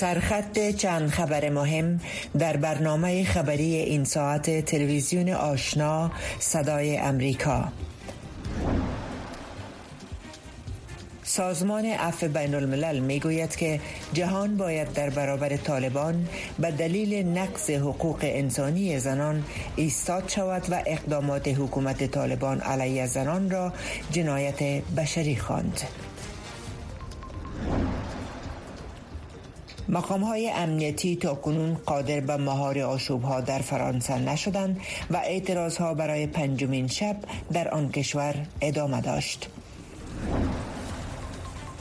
سرخط چند خبر مهم در برنامه خبری این ساعت تلویزیون آشنا صدای امریکا سازمان عفو بین الملل می گوید که جهان باید در برابر طالبان به دلیل نقض حقوق انسانی زنان ایستاد شود و اقدامات حکومت طالبان علیه زنان را جنایت بشری خواند. مقام های امنیتی تا کنون قادر به مهار آشوب ها در فرانسه نشدند و اعتراض ها برای پنجمین شب در آن کشور ادامه داشت.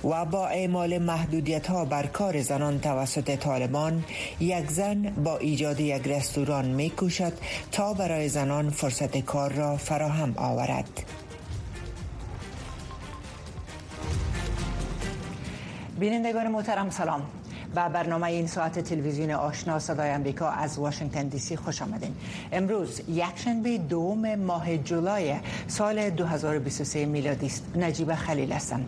و با اعمال محدودیت ها بر کار زنان توسط طالبان یک زن با ایجاد یک رستوران می کوشد تا برای زنان فرصت کار را فراهم آورد بینندگان محترم سلام به برنامه این ساعت تلویزیون آشنا صدای امریکا از واشنگتن دی سی خوش آمدین. امروز یکشنبه دوم ماه جولای سال 2023 میلادی است. نجیب خلیل هستم.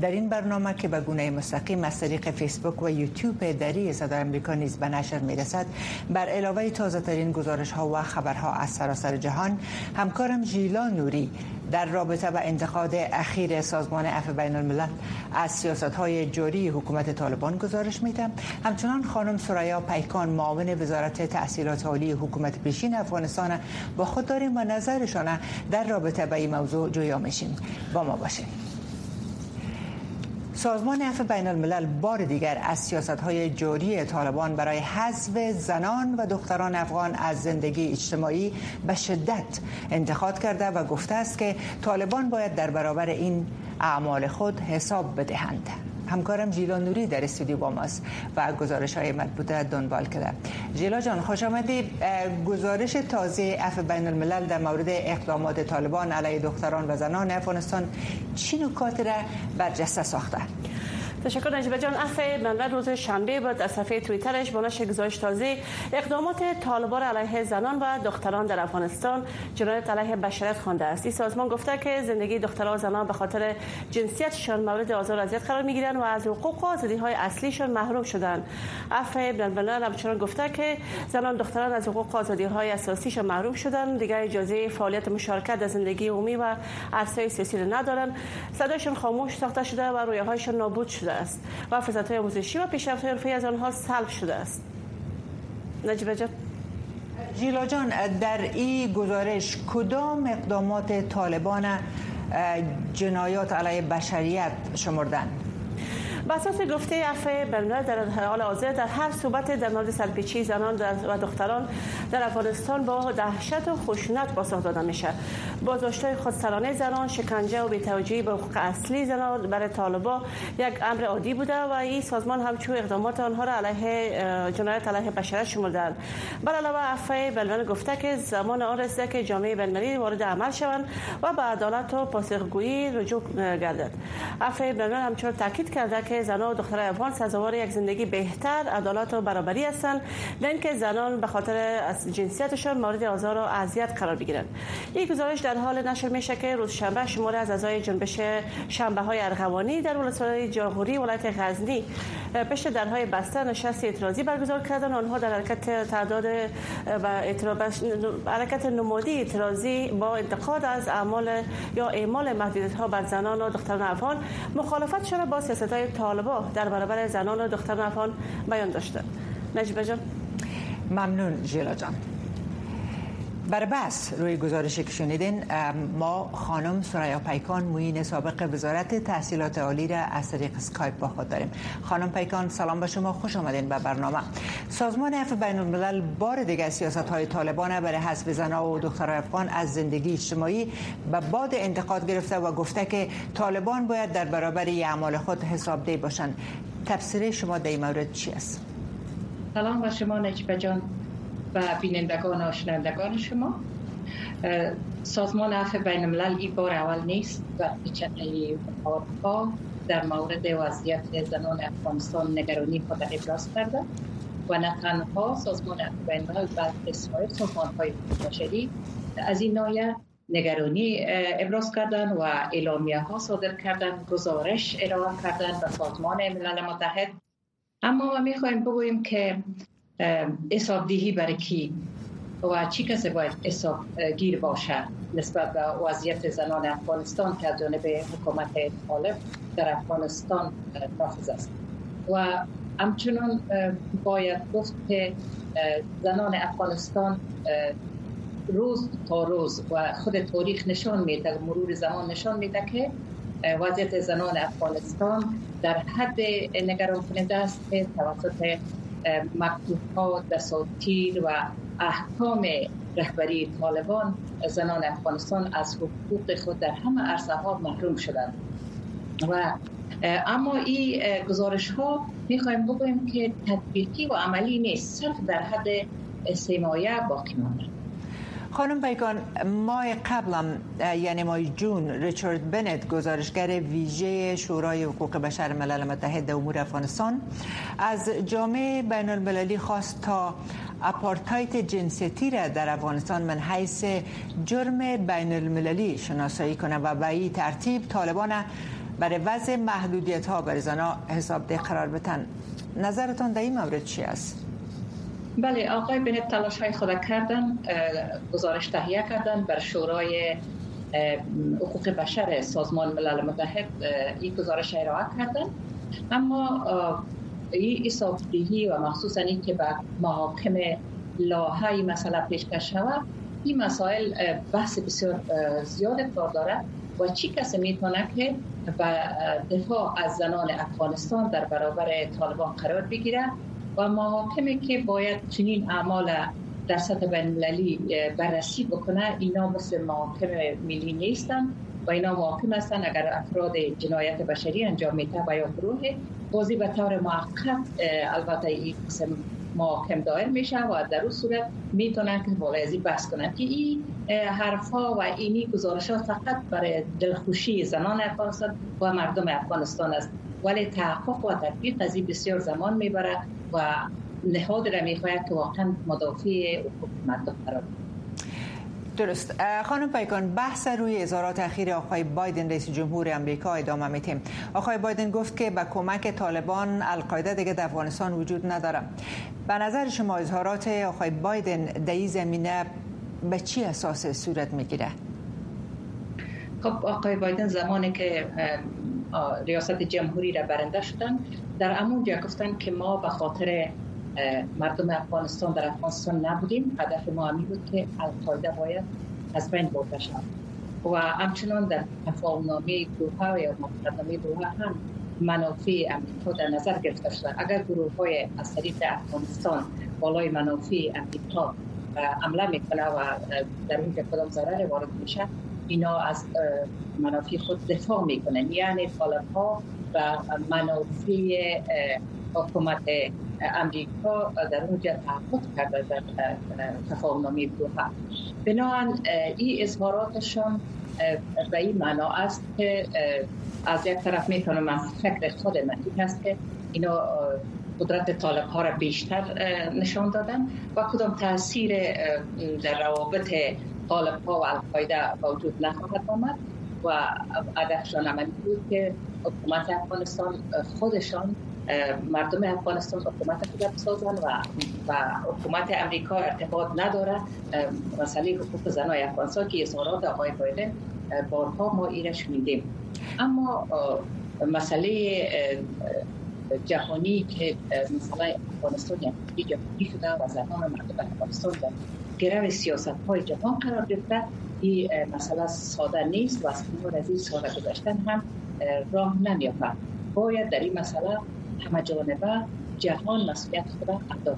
در این برنامه که به گونه مستقیم از طریق فیسبوک و یوتیوب دری صدای امریکا نیز به نشر می‌رسد بر علاوه تازه ترین گزارش ها و خبرها از سراسر جهان همکارم ژیلا نوری در رابطه با انتقاد اخیر سازمان عفو بین الملل از سیاست های جوری حکومت طالبان گزارش میده. همچنان خانم سرایا پیکان معاون وزارت تحصیلات عالی حکومت پیشین افغانستان با خود داریم و نظرشان در رابطه با این موضوع جویا میشیم. با ما باشیم سازمان عفو بین الملل بار دیگر از سیاست های جوری طالبان برای حذف زنان و دختران افغان از زندگی اجتماعی به شدت انتقاد کرده و گفته است که طالبان باید در برابر این اعمال خود حساب بدهند. همکارم جیلا نوری در استودیو با ماست و گزارش های مربوطه دنبال کرده جیلا جان خوش آمدی. گزارش تازه اف بین الملل در مورد اقدامات طالبان علیه دختران و زنان افغانستان چی نکات را برجسته ساخته؟ تشکر نجیب جان. اف بنده روز شنبه بود. از صفحه توییترش با نشر گزارش تازه. اقدامات طالبان علیه زنان و دختران در افغانستان. جنایت علیه بشریت خوانده است. این سازمان گفته که زندگی دختران و زنان به خاطر جنسیتشان مورد آزار و اذیت قرار می‌گیرند و از حقوق و آزادی های اصلیشان محروم شدند. اف بنده همچنان گفته که زنان دختران از حقوق و آزادی های اساسیشان محروم شدند. دیگر اجازه فعالیت مشارکت در زندگی عمومی و عرصه سیاسی ندارند. صدایشان خاموش ساخته شده و رویاهایشان نابود شده. است. و فرصت های آموزشی و پیشرفت حرفی از آنها سلب شده است. نجیب جان. جیلا جان در این گزارش کدام اقدامات طالبان جنایات علیه بشریت شمردن؟ به اساس گفته عفو بین‌الملل در حال حاضر در هر صحبت در مورد سرپیچی زنان و دختران در افغانستان با دهشت و خشونت پاسخ داده میشه. بازداشت‌های خودسرانه زنان شکنجه و بی‌توجهی به حقوق اصلی زنان برای طالبا یک امر عادی بوده و این سازمان همچون اقدامات آنها را علیه جنایت علیه بشریت شمردند بر علاوه عفو بین‌الملل گفته که زمان آن رسیده که جامعه بین‌المللی وارد عمل شوند و به عدالت و پاسخگویی رجوع گردد. عفو بین‌الملل همچنین تاکید کرده که زنان و دختران افغان سزاوار یک زندگی بهتر عدالت و برابری هستند نه زنان به خاطر جنسیتشان مورد آزار و اذیت قرار بگیرند. این گزارش در حال نشر میشه که روز شنبه شماره از اعضای جنبش شنبه های ارغوانی در ولایت جاهوری ولایت غزنی پشت درهای بسته نشست اعتراضی برگزار کردن. آنها در حرکت تعداد و حرکت نمادی اعتراضی با انتقاد از اعمال یا اعمال محدودیت ها بر زنان و دختران افغان مخالفت شده. با سیاست های طالبا در برابر زنان و دختران افغان بیان داشته. نجیب جان. ممنون جیلا جان. بر بس روی گزارشی که شنیدین ما خانم سرایا پیکان موین سابق وزارت تحصیلات عالی را از طریق سکایپ با خود داریم. خانم پیکان سلام به شما خوش آمدین به برنامه. سازمان عفو بین الملل بار دیگر سیاست های طالبان برای حذف زنها و دختر افغان از زندگی اجتماعی به باد انتقاد گرفته و گفته که طالبان باید در برابر اعمال خود حسابدهی باشند. تفسیر شما در این مورد چی است؟ سلام به شما نجیب جان. و بینندگان و شنندگان شما. سازمان عفو بین الملل این بار اول نیست و بارها در مورد وضعیت زنان افغانستان نگرانی خود ابراز کرده و نه تنها سازمان عفو بین الملل بلکه سایر سازمان های بشری از این نایه نگرانی ابراز کردن و اعلامیه ها صادر کردن گزارش ارائه کردن به سازمان ملل متحد. اما ما می‌خوایم بگوییم که حسابدهی برای کی و چی کسی باید حساب گیر باشه نسبت به وضعیت زنان افغانستان که از جانب حکومت طالب در افغانستان نافذ است. و همچنان باید گفت که زنان افغانستان روز تا روز و خود تاریخ نشان میده مرور زمان نشان میده که وضعیت زنان افغانستان در حد نگران کننده است که توسط مکتوب ها دساتیر و احکام رهبری طالبان زنان افغانستان از حقوق خود در همه عرصه ها محروم شدند. و اما این گزارش ها می‌خوایم بگویم که تطبیقی و عملی نیست صرف در حد سیمایه باقی مانده. خانم بیگان ماه قبلم یعنی ماه جون ریچارد بنت گزارشگر ویژه شورای حقوق بشر ملل متحد امور افغانستان از جامعه بین المللی خواست تا اپارتایت جنسیتی را در افغانستان من حیث جرم بین المللی شناسایی کنه و به این ترتیب طالبان برای وضع محدودیت ها برای زنها حساب ده قرار بتن نظرتان در این مورد چی است؟ بله آقای بنت تلاش های خود کردن گزارش تهیه کردن بر شورای حقوق بشر سازمان ملل متحد این گزارش ارائه کردن. اما این حسابدهی و مخصوصا این که به محاکم لاهای مسئله پیشکش شود این مسائل بحث بسیار زیاد کار داره و چی کسی می‌تونه که به دفاع از زنان افغانستان در برابر طالبان قرار بگیره و محاکمی که باید چنین اعمال در سطح بین بررسی بکنه. اینا مثل محاکم ملی نیستن و اینا محاکم هستن. اگر افراد جنایت بشری انجام میده و یا گروه بازی به طور موقت البته این قسم محاکم دایر میشه و در اون صورت می‌تونن که ازی بحث کنن که این حرفا و اینی گزارشات فقط برای دلخوشی زنان افغانستان و مردم افغانستان است. ولی تحقق و تطبیق از این بسیار زمان می‌بره و نهاد را می‌خواید که واقعا مدافع حقوق مردم قرار درست. خانم پیکان بحث روی اظهارات اخیر آقای بایدن رئیس جمهور امریکا ادامه میتیم آقای بایدن گفت که با کمک طالبان القاعده دیگه در افغانستان وجود نداره به نظر شما اظهارات آقای بایدن در این زمینه به چی اساس صورت می‌گیره؟ خب آقای بایدن زمانی که ریاست جمهوری را برنده شدن در امونجا گفتن که ما به خاطر مردم افغانستان در افغانستان نبودیم. هدف ما همی بود که القاعده باید از بین برده شد و همچنان در تفاهمنامه دوها یا مقدمه دوها هم منافع امریکا در نظر گرفته شده. اگر گروه های از طریق افغانستان بالای منافع امریکا عمله می‌کنه و در اینجا کدام ضرر وارد میشه اینا از منافع خود دفاع می‌کنن. یعنی طالب ها و منافع حکومت امریکا در اونجا تحقق کرده در تفاهم نامی دوها. بنابراین این اظهاراتشان به این معنا است که از یک طرف می‌تونم من فکر خود من این است که اینا قدرت طالب ها را بیشتر نشان دادن و کدام تاثیر در روابط طالب ها و القاعده وجود نخواهد آمد و هدفشان عملی بود که حکومت افغانستان خودشان مردم افغانستان حکومت خود بسازن و و حکومت امریکا ارتباط نداره مسئله حقوق زنای افغانستان که اظهارات آقای بایدن بارها ما ایرش میدیم. اما مسئله جهانی که مثلا افغانستان یک جهانی شده و زنان مردم افغانستان در گرو سیاست های جهان قرار گرفته. این مسئله ساده نیست و از از این ساده گذاشتن هم راه نمیافته باید در این مسئله همه جانبه جهان مسئولیت خود ادا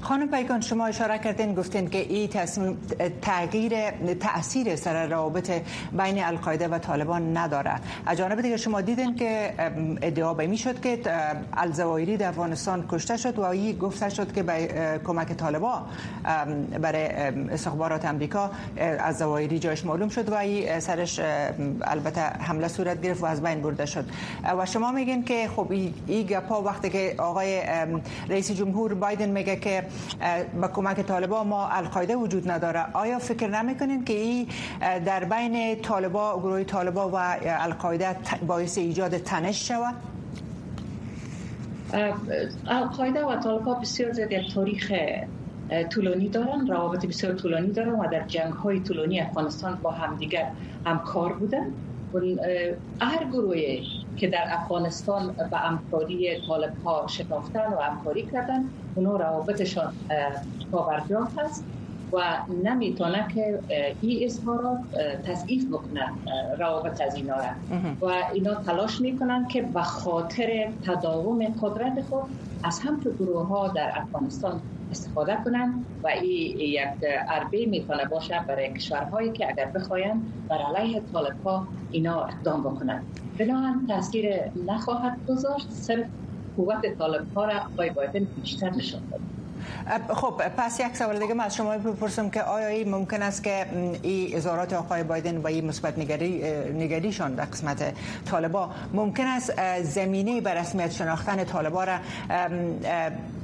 خانم پیکان شما اشاره کردین گفتین که این تصمیم تغییر تاثیر سر روابط بین القاعده و طالبان نداره. از جانب دیگه شما دیدین که ادعا به می شد که الزوایری در افغانستان کشته شد و این گفته شد که به کمک طالبان برای استخبارات امریکا از زوایری جایش معلوم شد و این سرش البته حمله صورت گرفت و از بین برده شد. و شما میگین که خب این گپا وقتی که آقای رئیس جمهور بایدن میگه که با کمک طالبا ما القاعده وجود نداره. آیا فکر نمی‌کنین که این در بین طالبا گروه طالبا و القاعده باعث ایجاد تنش شود؟ القاعده و طالبان بسیار زیاد تاریخ طولانی دارن روابط بسیار طولانی دارن و در جنگ های طولانی افغانستان با همدیگر همکار بودن. هر گروهی که در افغانستان به همکاری طالب ها شناختن و همکاری کردن اونو روابطشان پاورجات هست و نمی‌تونه که این اظهارات تضعیف بکنه روابط از اینا را. و اینا تلاش می‌کنن که به خاطر تداوم قدرت خود از همچون گروه ها در افغانستان استفاده کنند و این یک عربه می‌تونه باشه برای کشورهایی که اگر بخواین بر علیه طالب ها اینا اقدام بکنند بنابراین تاثیر نخواهد گذاشت. صرف قوت طالب ها را آقای بایدن بیشتر نشان داد. خب پس یک سوال دیگه من از شما بپرسم که آیا این ممکن است که این اظهارات آقای بایدن و این مثبت نگری نگریشان در قسمت طالبا ممکن است زمینه بر رسمیت شناختن طالبا را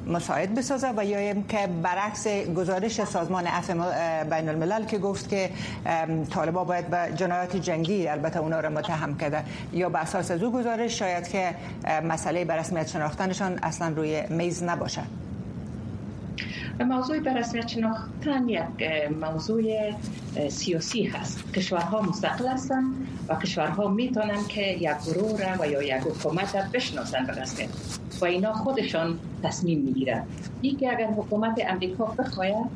مساعد بسازه و یا که برعکس گزارش سازمان عفو بین الملل که گفت که طالبا باید به جنایات جنگی البته اونا را متهم کرده یا به اساس از او گزارش شاید که مسئله به رسمیت شناختنشان اصلا روی میز نباشه موضوع به رسمیت شناختن یک موضوع سیاسی هست. کشورها مستقل هستند و کشورها می‌تونن که یک گروه را و یا یک حکومت را بشناسن به رسمیت و اینا خودشان تصمیم می‌گیرن که اگر حکومت امریکا بخواید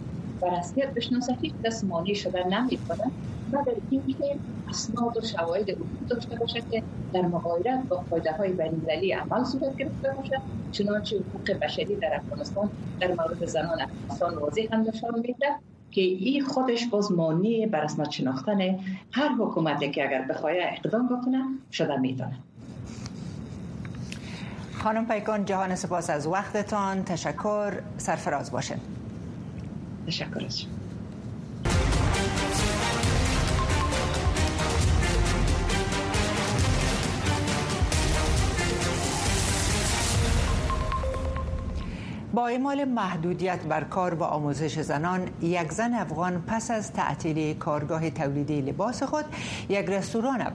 به رسمیت بشناسه هیچ کس مانع شده نمی‌کنه مگر اینکه اسناد و شواهد وجود داشته باشه که در مغایرت با قاعده های بین‌المللی عمل صورت گرفته باشه چنانچه حقوق بشری در افغانستان در مورد زنان افغانستان واضح هم نشان میده که این خودش باز مانع بر رسمیت شناختن هر حکومتی که اگر بخواه اقدام بکنه شده می‌تونه خانم پیکان جهان سپاس از وقتتان. تشکر. سرفراز باشین. تشکر از اعمال محدودیت بر کار و آموزش زنان یک زن افغان پس از تعطیلی کارگاه تولیدی لباس خود یک رستوران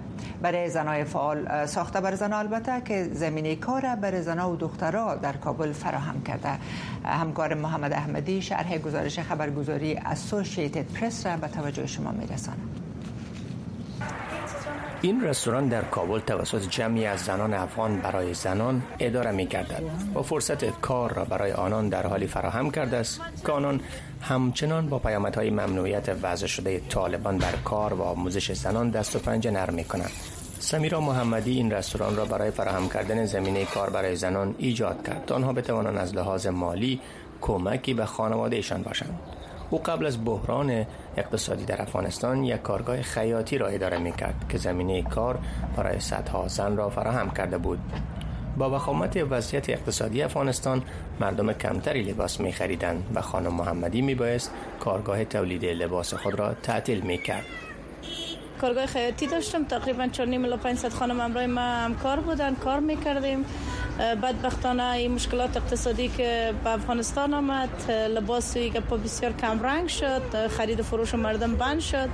برای زنای فعال ساخته بر زن البته که زمینه کار برای زنها و دخترها در کابل فراهم کرده. همکار محمد احمدی شرح گزارش خبرگزاری اسوسییتد پرس را به توجه شما میرساند. این رستوران در کابل توسط جمعی از زنان افغان برای زنان اداره می گردد و فرصت کار را برای آنان در حالی فراهم کرده است که آنان همچنان با پیامدهای ممنوعیت وضع شده طالبان بر کار و آموزش زنان دست و پنجه نرم می کنند. سمیرا محمدی این رستوران را برای فراهم کردن زمینه کار برای زنان ایجاد کرد. تا آنها بتوانند از لحاظ مالی کمکی به خانوادهشان باشند. او قبل از بحران اقتصادی در افغانستان یک کارگاه خیاطی را اداره می کرد که زمینه کار برای صدها زن را فراهم کرده بود. با وخامت وضعیت اقتصادی افغانستان مردم کمتری لباس می خریدند و خانم محمدی می بایست کارگاه تولید لباس خود را تعطیل می کرد کارگاه خیاطی داشتم. تقریبا 4 الی 500 خانم همراه ما همکار بودن کار می‌کردیم. بدبختانه این مشکلات اقتصادی که به افغانستان آمد. لباسی که بسیار کم رنگ شد. خرید و فروش مردم بند شد.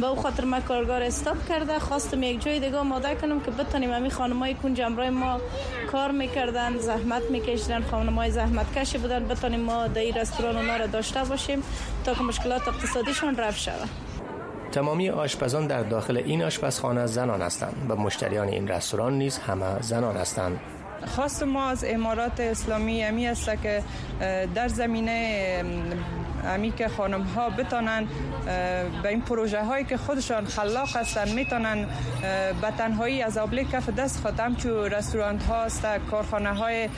به او خاطر ما کارگار استاپ کرده. خواستم یک جای دیگه آماده کنم که بتونیم همین خانمای کنج امرای ما کار می‌کردن زحمت میکشیدن. خانمای زحمت کشی بودن. بتونیم ما در این رستوران اونا را داشته باشیم تا که مشکلات اقتصادیشون رفع شود. تمامی آشپزان در داخل این آشپزخانه زنان هستند. و مشتریان این رستوران نیز همه زنان هستند. خواست ما از امارات اسلامی امی است که در زمینه امی که خانم ها بتانن به این پروژه هایی که خودشان خلاق هستن می‌تونن به تنهایی از آبله کف دست خود همچو رستورانت ها است کارخانه های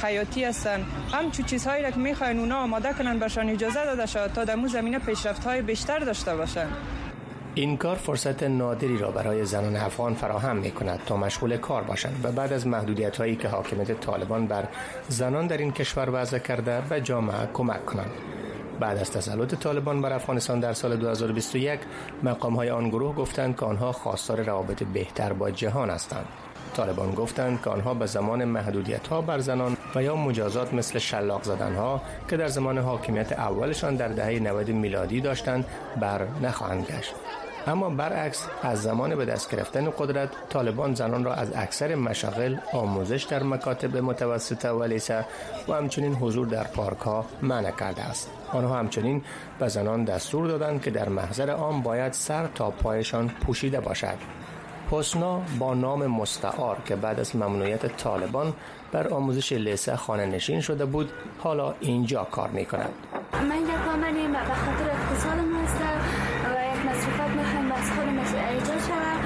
خیاطی هستن. همچو چیزهایی که می‌خواین اونا آماده کنن برشان اجازه داده شد تا در زمینه پیشرفت های بیشتر داشته باشن این کار فرصت نادری را برای زنان افغان فراهم می کند تا مشغول کار باشند و بعد از محدودیت هایی که حاکمیت طالبان بر زنان در این کشور وضع کرده به جامعه کمک کنند. بعد از تسلط طالبان بر افغانستان در سال 2021 مقام های آن گروه گفتند که آنها خواستار روابط بهتر با جهان هستند. طالبان گفتند که آنها به زمان محدودیت ها بر زنان و یا مجازات مثل شلاق زدن ها که در زمان حاکمیت اولشان در دهه 90 میلادی داشتند بر نخواهند گشت. اما برعکس از زمان به دست گرفتن قدرت طالبان زنان را از اکثر مشاغل آموزش در مکاتب متوسطه و لیسه و همچنین حضور در پارک ها منع کرده است آنها همچنین به زنان دستور دادند که در محضر عام باید سر تا پایشان پوشیده باشد حسنا با نام مستعار که بعد از ممنوعیت طالبان بر آموزش لیسه خانه نشین شده بود حالا اینجا کار می کند من یک به خاطر اقتصادم هستم و یک مصروفات می‌خوایم از خودم ایجاد شود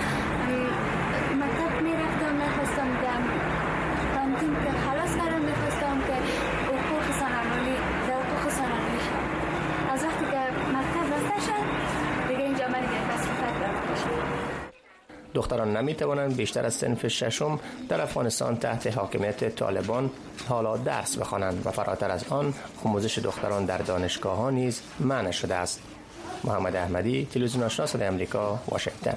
مکتب می‌رفتم می‌خواستم دم کانتین که خلاص کردم می‌خواستم که حقوق سنمالی در حقوق سنمالی شد از وقتی که مکتب بسته شد دیگه اینجا من یک مصروفات شد دختران نمی توانند بیشتر از سنف ششم در افغانستان تحت حاکمیت طالبان حالا درس بخوانند و فراتر از آن آموزش دختران در دانشگاه ها نیز منع شده است. محمد احمدی تلویزیون آشنا صدای امریکا واشنگتن.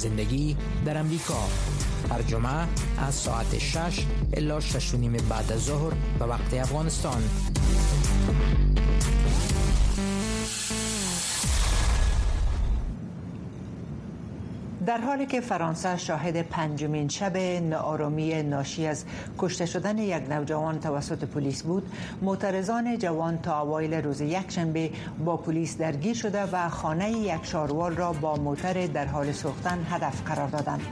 زندگی در امریکا. هر جمعه از ساعت 6 الا 6 نیم بعد از ظهر به وقت افغانستان. در حالی که فرانسه شاهد پنجمین شب ناآرامی ناشی از کشته شدن یک نوجوان توسط پلیس بود معترضان جوان تا اوایل روز یکشنبه با پلیس درگیر شده و خانه یک شاروار را با موتر در حال سوختن هدف قرار دادند.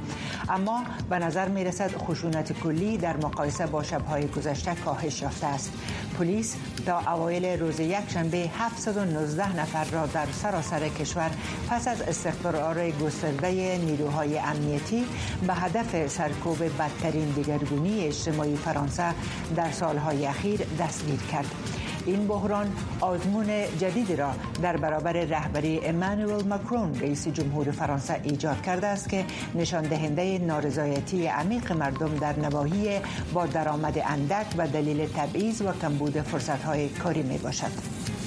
اما به نظر می رسد خشونت کلی در مقایسه با شبهای گذشته کاهش یافته است. پلیس تا اوایل روز یکشنبه 719 نفر را در سراسر کشور پس از استقرار گسترده نیروهای امنیتی به هدف سرکوب بدترین دگرگونی اجتماعی فرانسه در سالهای اخیر دستگیر کرد. این بحران آزمون جدیدی را در برابر رهبری امانوئل مکرون رئیس جمهور فرانسه ایجاد کرده است که نشان دهنده نارضایتی عمیق مردم در نواحی با درآمد اندک و دلیل تبعیض و کمبود فرصت‌های کاری می باشد.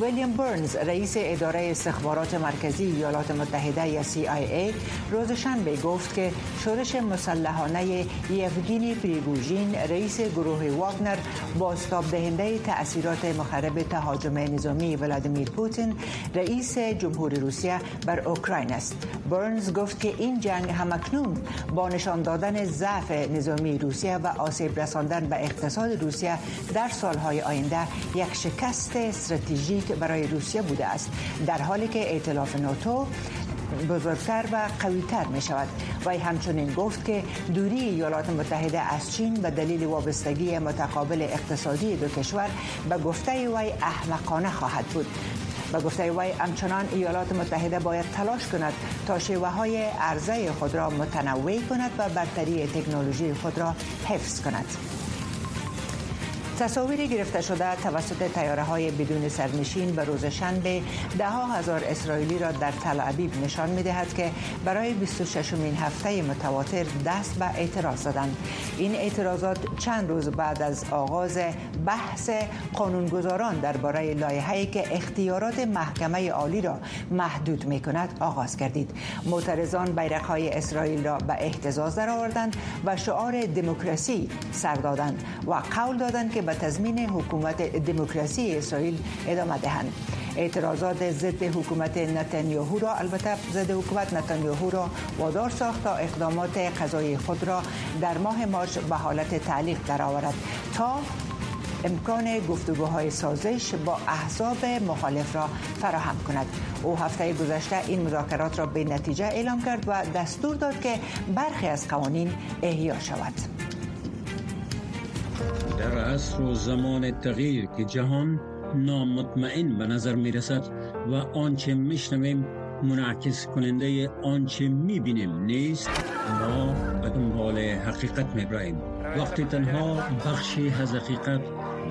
ویلیام برنز رئیس اداره استخبارات مرکزی ایالات متحده یا CIA روز شنبه گفت که شورش مسلحانه یفگینی پریگوژین رئیس گروه واگنر بازتاب دهنده تأثیرات مخرب تهاجم نظامی ولادیمیر پوتین رئیس جمهور روسیه بر اوکراین است. برنز گفت که این جنگ همکنون با نشان دادن ضعف نظامی روسیه و آسیب رساندن به اقتصاد روسیه در سالهای آینده یک شکست استراتژیک برای روسیه بوده است. در حالی که ائتلاف ناتو بزرگتر و قویتر می شود و همچنین گفت که دوری ایالات متحده از چین به دلیل وابستگی متقابل اقتصادی دو کشور به گفته وی احمقانه خواهد بود. به گفته وی همچنان ایالات متحده باید تلاش کند تا شیوه های عرضه خود را متنوع کند و برتری تکنولوژی خود را حفظ کند. تصاویری گرفته شده توسط تیاره های بدون سرنشین به روز شنبه ده ها هزار اسرائیلی را در تل ابیب نشان می دهد که برای 26 مین هفته متواتر دست به اعتراض زدند این اعتراضات چند روز بعد از آغاز بحث قانونگذاران درباره لایحه‌ای که اختیارات محکمه عالی را محدود می کند آغاز گردید معترضان بیرق های اسرائیل را به احتزاز درآوردند و شعار دموکراسی سر دادند و قول دادند که به تضمین حکومت دموکراسی اسرائیل ادامه دهند. اعتراضات ضد حکومت نتانیاهو را البته ضد حکومت نتانیاهو را وادار ساخت تا اقدامات قضایی خود را در ماه مارچ به حالت تعلیق درآورد تا امکان گفتگوهای سازش با احزاب مخالف را فراهم کند. او هفته گذشته این مذاکرات را به نتیجه اعلام کرد و دستور داد که برخی از قوانین احیا شود. در عصر و زمان تغییر که جهان نامطمئن به نظر می رسد و آنچه میشنویم منعکس کننده آنچه می بینیم نیست ما به دنبال حقیقت می براییم وقتی تنها بخشی از حقیقت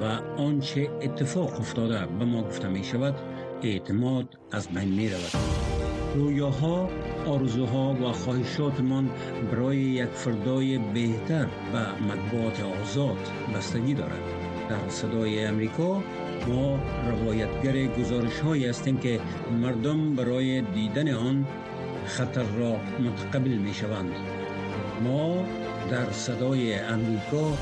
و آنچه اتفاق افتاده به ما گفته می شود اعتماد از بین می رود رویاها آرزوها و خواهشاتمان برای یک فردای بهتر و مطبوعات آزاد بستگی دارد. در صدای امریکا ما روایتگر گزارش هایی هستیم که مردم برای دیدن آن خطر را متقبل می شوند ما در صدای امریکا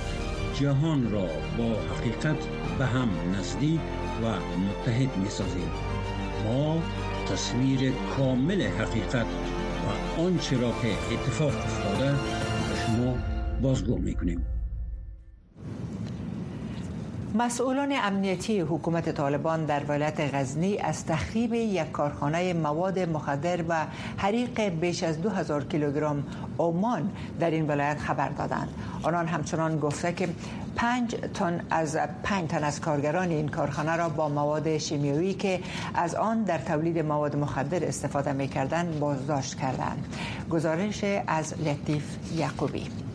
جهان را با حقیقت به هم نزدیک و متحد می سازیم ما تصویر کامل حقیقت و آنچه را که اتفاق افتاده شما بازگو می کنیم مسئولان امنیتی حکومت طالبان در ولایت غزنی از تخریب یک کارخانه مواد مخدر و حریق بیش از 2000 کیلوگرم اومان در این ولایت خبر دادند. آنان همچنان گفته که پنج تن از پنج تن از کارگران این کارخانه را با مواد شیمیایی که از آن در تولید مواد مخدر استفاده می کردند بازداشت کردند. گزارش از لطیف یعقوبی.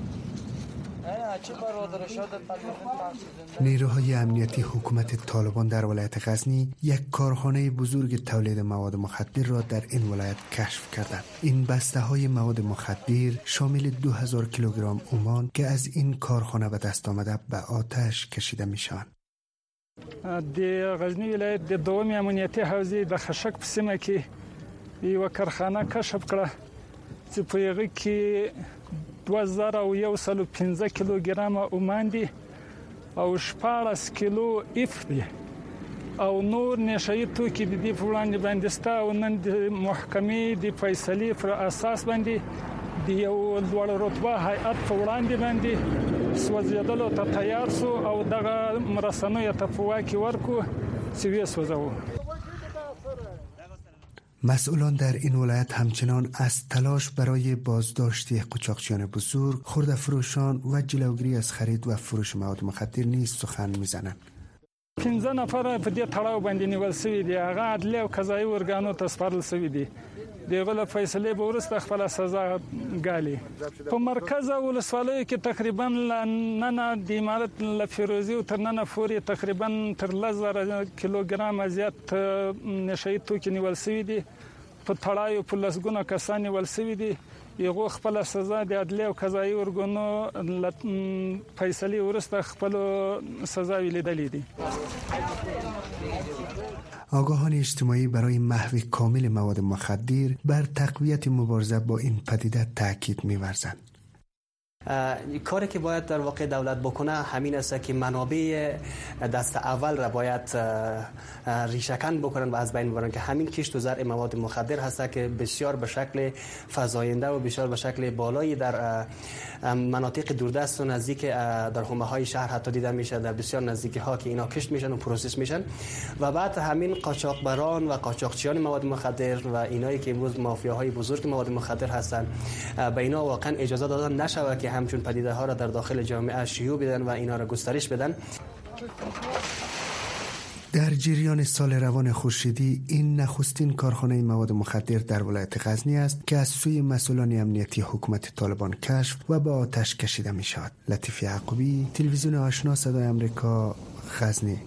نیروهای امنیتی حکومت طالبان در ولایت غزنی یک کارخانه بزرگ تولید مواد مخدر را در این ولایت کشف کردند. این بسته های مواد مخدر شامل 2000 کیلوگرم اومان که از این کارخانه به دست آمده به آتش کشیده می شوند د غزنی ولایت د دومې امنیتي حوزې د خشک په سیمه کې یو کارخانه کشف کړه چې په هغه کې 2115 کیلوګرام اومان دي او 14 کیلو اف دي او نور نشئی توکي د دې وړاندې باندې ستا او نن د محکمې د فیصلې پر اساس باندې د یو لوړ رتبه هیئت په وړاندې باندې سوځیدلو ته تیار سو او دغه مرسنوي ته په واکي ورکو وې سوځو مسئولان در این ولایت همچنان از تلاش برای بازداشت قچاقچیان بزرگ خورده فروشان و جلوگیری از خرید و فروش مواد مخدر نیز سخن می‌زنند. 15 نفر په دې تړاو باندې نیول شوی دی هغه عدلي او قضایي ورګانو ته سپارل شوی دی دغه له فیصله به ورسته خپل سزا غالي په مرکز ولسوالۍ کې تقریبا نن د امارت له فیروزي تر نن پورې تقریبا تر لزر کیلوګرام زیات نشئی توکي نیول شوی دی په تړاو په لسګونه کسان شوی دی یغه خپل سزا د عدلی او قضایي ورګونو فیصله ورسته خپل سزا ویلیدلې دي آگاهان اجتماعی برای محو کامل مواد مخدر بر تقویت مبارزه با این پدیده تاکید می‌ورزند. کاری که باید در واقع دولت بکنه همین است که منابع دست اول را باید ریشکن بکنن و از بین ببرن که همین کشت و زرع مواد مخدر هست که بسیار به شکل فزاینده و بسیار به شکل بالایی در مناطق دوردست و نزدیک در حومه های شهر حتی دیده میشه در بسیار نزدیکی ها که اینا کشت میشن و پروسس میشن. و بعد همین قاچاقبران و قاچاقچیان مواد مخدر و اینایی که امروز مافیاهای بزرگ مواد مخدر هستند به اینا واقعا اجازه دادن نشود که همچون پدیده ها را در داخل جامعه شیوع بدن و اینا را گسترش بدن. در جریان سال روان خورشیدی این نخستین کارخانه مواد مخدر در ولایت غزنی است که از سوی مسئولان امنیتی حکومت طالبان کشف و به آتش کشیده می شود لطیف یعقوبی تلویزیون آشنا صدای امریکا غزنی.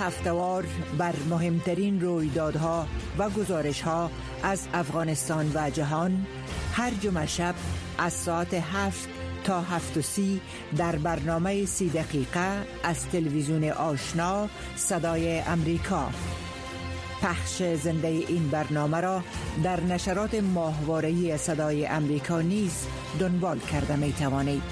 هفتوار بر مهمترین رویدادها و گزارشها از افغانستان و جهان هر جمعه شب از ساعت هفت تا هفت و سی در برنامه سی دقیقه از تلویزیون آشنا صدای امریکا پخش زنده این برنامه را در نشرات ماهوارهی صدای امریکا نیز دنبال کرده می توانید.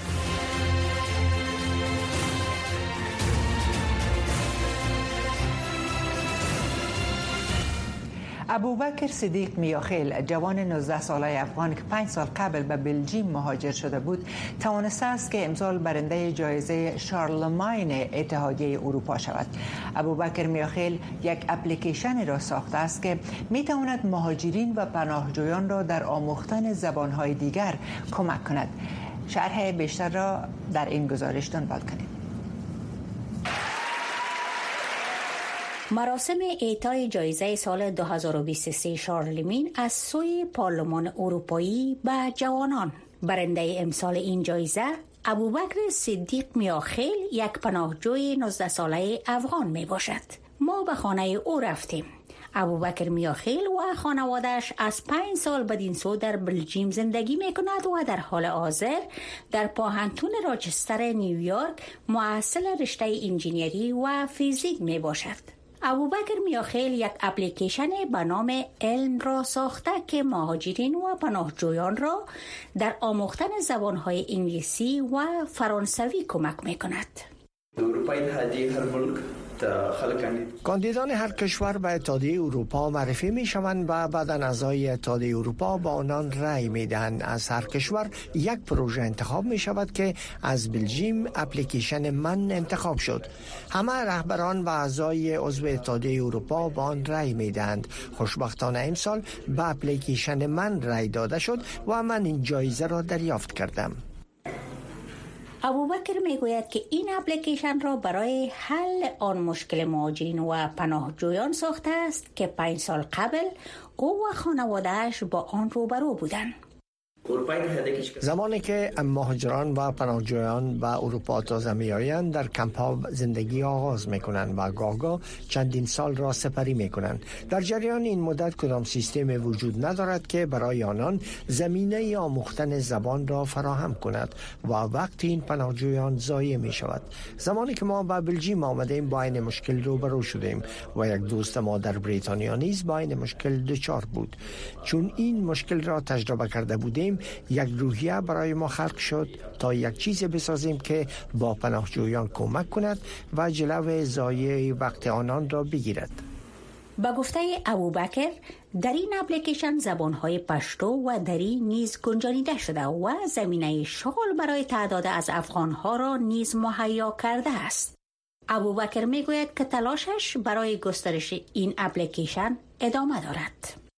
ابوبکر صدیق میاخیل جوان 19 ساله افغان که 5 سال قبل به بلژیم مهاجر شده بود توانسته است که امسال برنده جایزه شارلماین اتحادیه اروپا شود. ابوبکر میاخیل یک اپلیکیشن را ساخته است که می تواند مهاجرین و پناهجویان را در آموختن زبانهای دیگر کمک کند. شرح بیشتر را در این گزارش دنبال کنید. مراسم اعطای جایزه سال 2023 شارلمین از سوی پارلمان اروپایی به جوانان. برنده امسال این جایزه ابوبکر صدیق میاخیل یک پناهجوی 19 ساله افغان می باشد ما به خانه او رفتیم. ابوبکر میاخیل و خانوادش از پنج سال بدین سو در بلژیم زندگی می کند و در حال حاضر در پاهنتون راچستر نیویورک محصل رشته انجینیری و فیزیک می باشد ابوبکر میاخیل یک اپلیکیشن به نام علم را ساخته که مهاجرین و پناهجویان را در آموختن زبانهای انگلیسی و فرانسوی کمک می کند. کاندیدان هر کشور به اتحادیه اروپا معرفی می شوند و بعد اعضای اتحادیه اروپا با آنان رأی می دهند از هر کشور یک پروژه انتخاب می شود که از بلژیم اپلیکیشن من انتخاب شد. همه رهبران و اعضای عضو اتحادیه اروپا با آن رأی می دهند خوشبختانه امسال به اپلیکیشن من رأی داده شد و من این جایزه را دریافت کردم. ابوبکر می‌گوید که این اپلیکیشن را برای حل آن مشکل مهاجرین و پناهجویان ساخته است که پنج سال قبل او و خانوادهش با آن روبرو بودند. زمانی که مهاجران و پناهجویان به اروپا تازه می آیند در کمپ ها زندگی آغاز می کنند و گاگا چندین سال را سپری می کنند در جریان این مدت کدام سیستم وجود ندارد که برای آنان زمینه آموختن زبان را فراهم کند و وقتی این پناهجویان ضایع می شود زمانی که ما به بلژیم آمدیم با این مشکل روبرو شدیم و یک دوست ما در بریتانیا نیز با این مشکل دچار بود. چون این مشکل را تجربه کرده بودیم یک روحیه برای ما خلق شد تا یک چیز بسازیم که با پناهجویان کمک کند و جلو زایه وقت آنان را بگیرد با گفته ابوبکر در این اپلیکیشن زبانهای پشتو و دری نیز گنجانیده شده و زمینه شغل برای تعداد از افغانها را نیز مهیا کرده است. ابوبکر می‌گوید که تلاشش برای گسترش این اپلیکیشن ادامه دارد.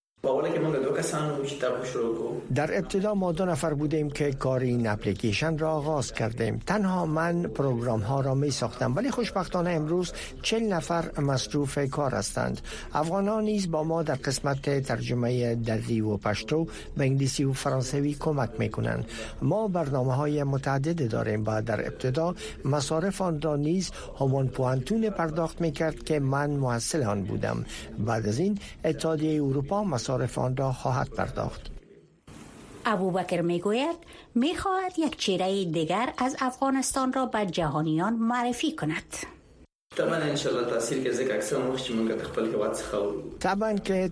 در ابتدا ما دو نفر بودیم که کار این اپلیکیشن را آغاز کردیم. تنها من پروگرام ها را می ساختم ولی خوشبختانه امروز چل نفر مصروف کار هستند. افغان نیز با ما در قسمت ترجمه دری و پشتو به انگلیسی و فرانسوی کمک می کنند ما برنامه های متعدد داریم و در ابتدا مصارف آن را نیز همان پوانتون پرداخت می کرد که من محصل آن بودم. بعد از این اتحادیه اروپا مصارف آن را خواهد پرداخت. ابوبکر می‌گوید می‌خواهد یک چهره دیگر از افغانستان را به جهانیان معرفی کند. طبعا تاثیر مونږ خپل هیواد طبعا که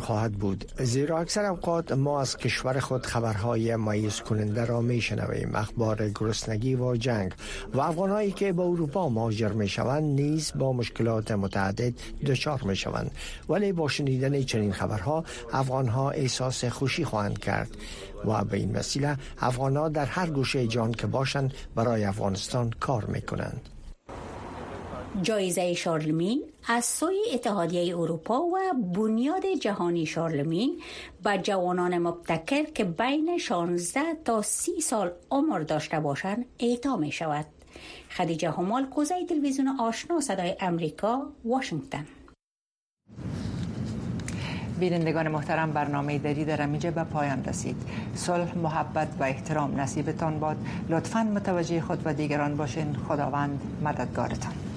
خواهد بود زیرا اکثر اوقات ما از کشور خود خبرهای مایوس کننده را میشنویم اخبار گرسنگی و جنگ و افغانهایی که به اروپا مهاجر می‌شوند نیز با مشکلات متعدد دچار می‌شوند ولی با شنیدن چنین خبرها افغانها احساس خوشی خواهند کرد و به این وسیله افغانها در هر گوشه جان که باشند برای افغانستان کار می‌کنند جایزه شارلمین از سوی اتحادیه اروپا و بنیاد جهانی شارلمین به جوانان مبتکر که بین 16 تا 30 سال عمر داشته باشند اعطا می شود. خدیجه همال کوزه تلویزیون آشنا صدای امریکا واشنگتن. بینندگان محترم برنامه دری در اینجا به پایان رسید. صلح محبت و احترام نصیبتان باد. لطفا متوجه خود و دیگران باشین. خداوند مددگارتان.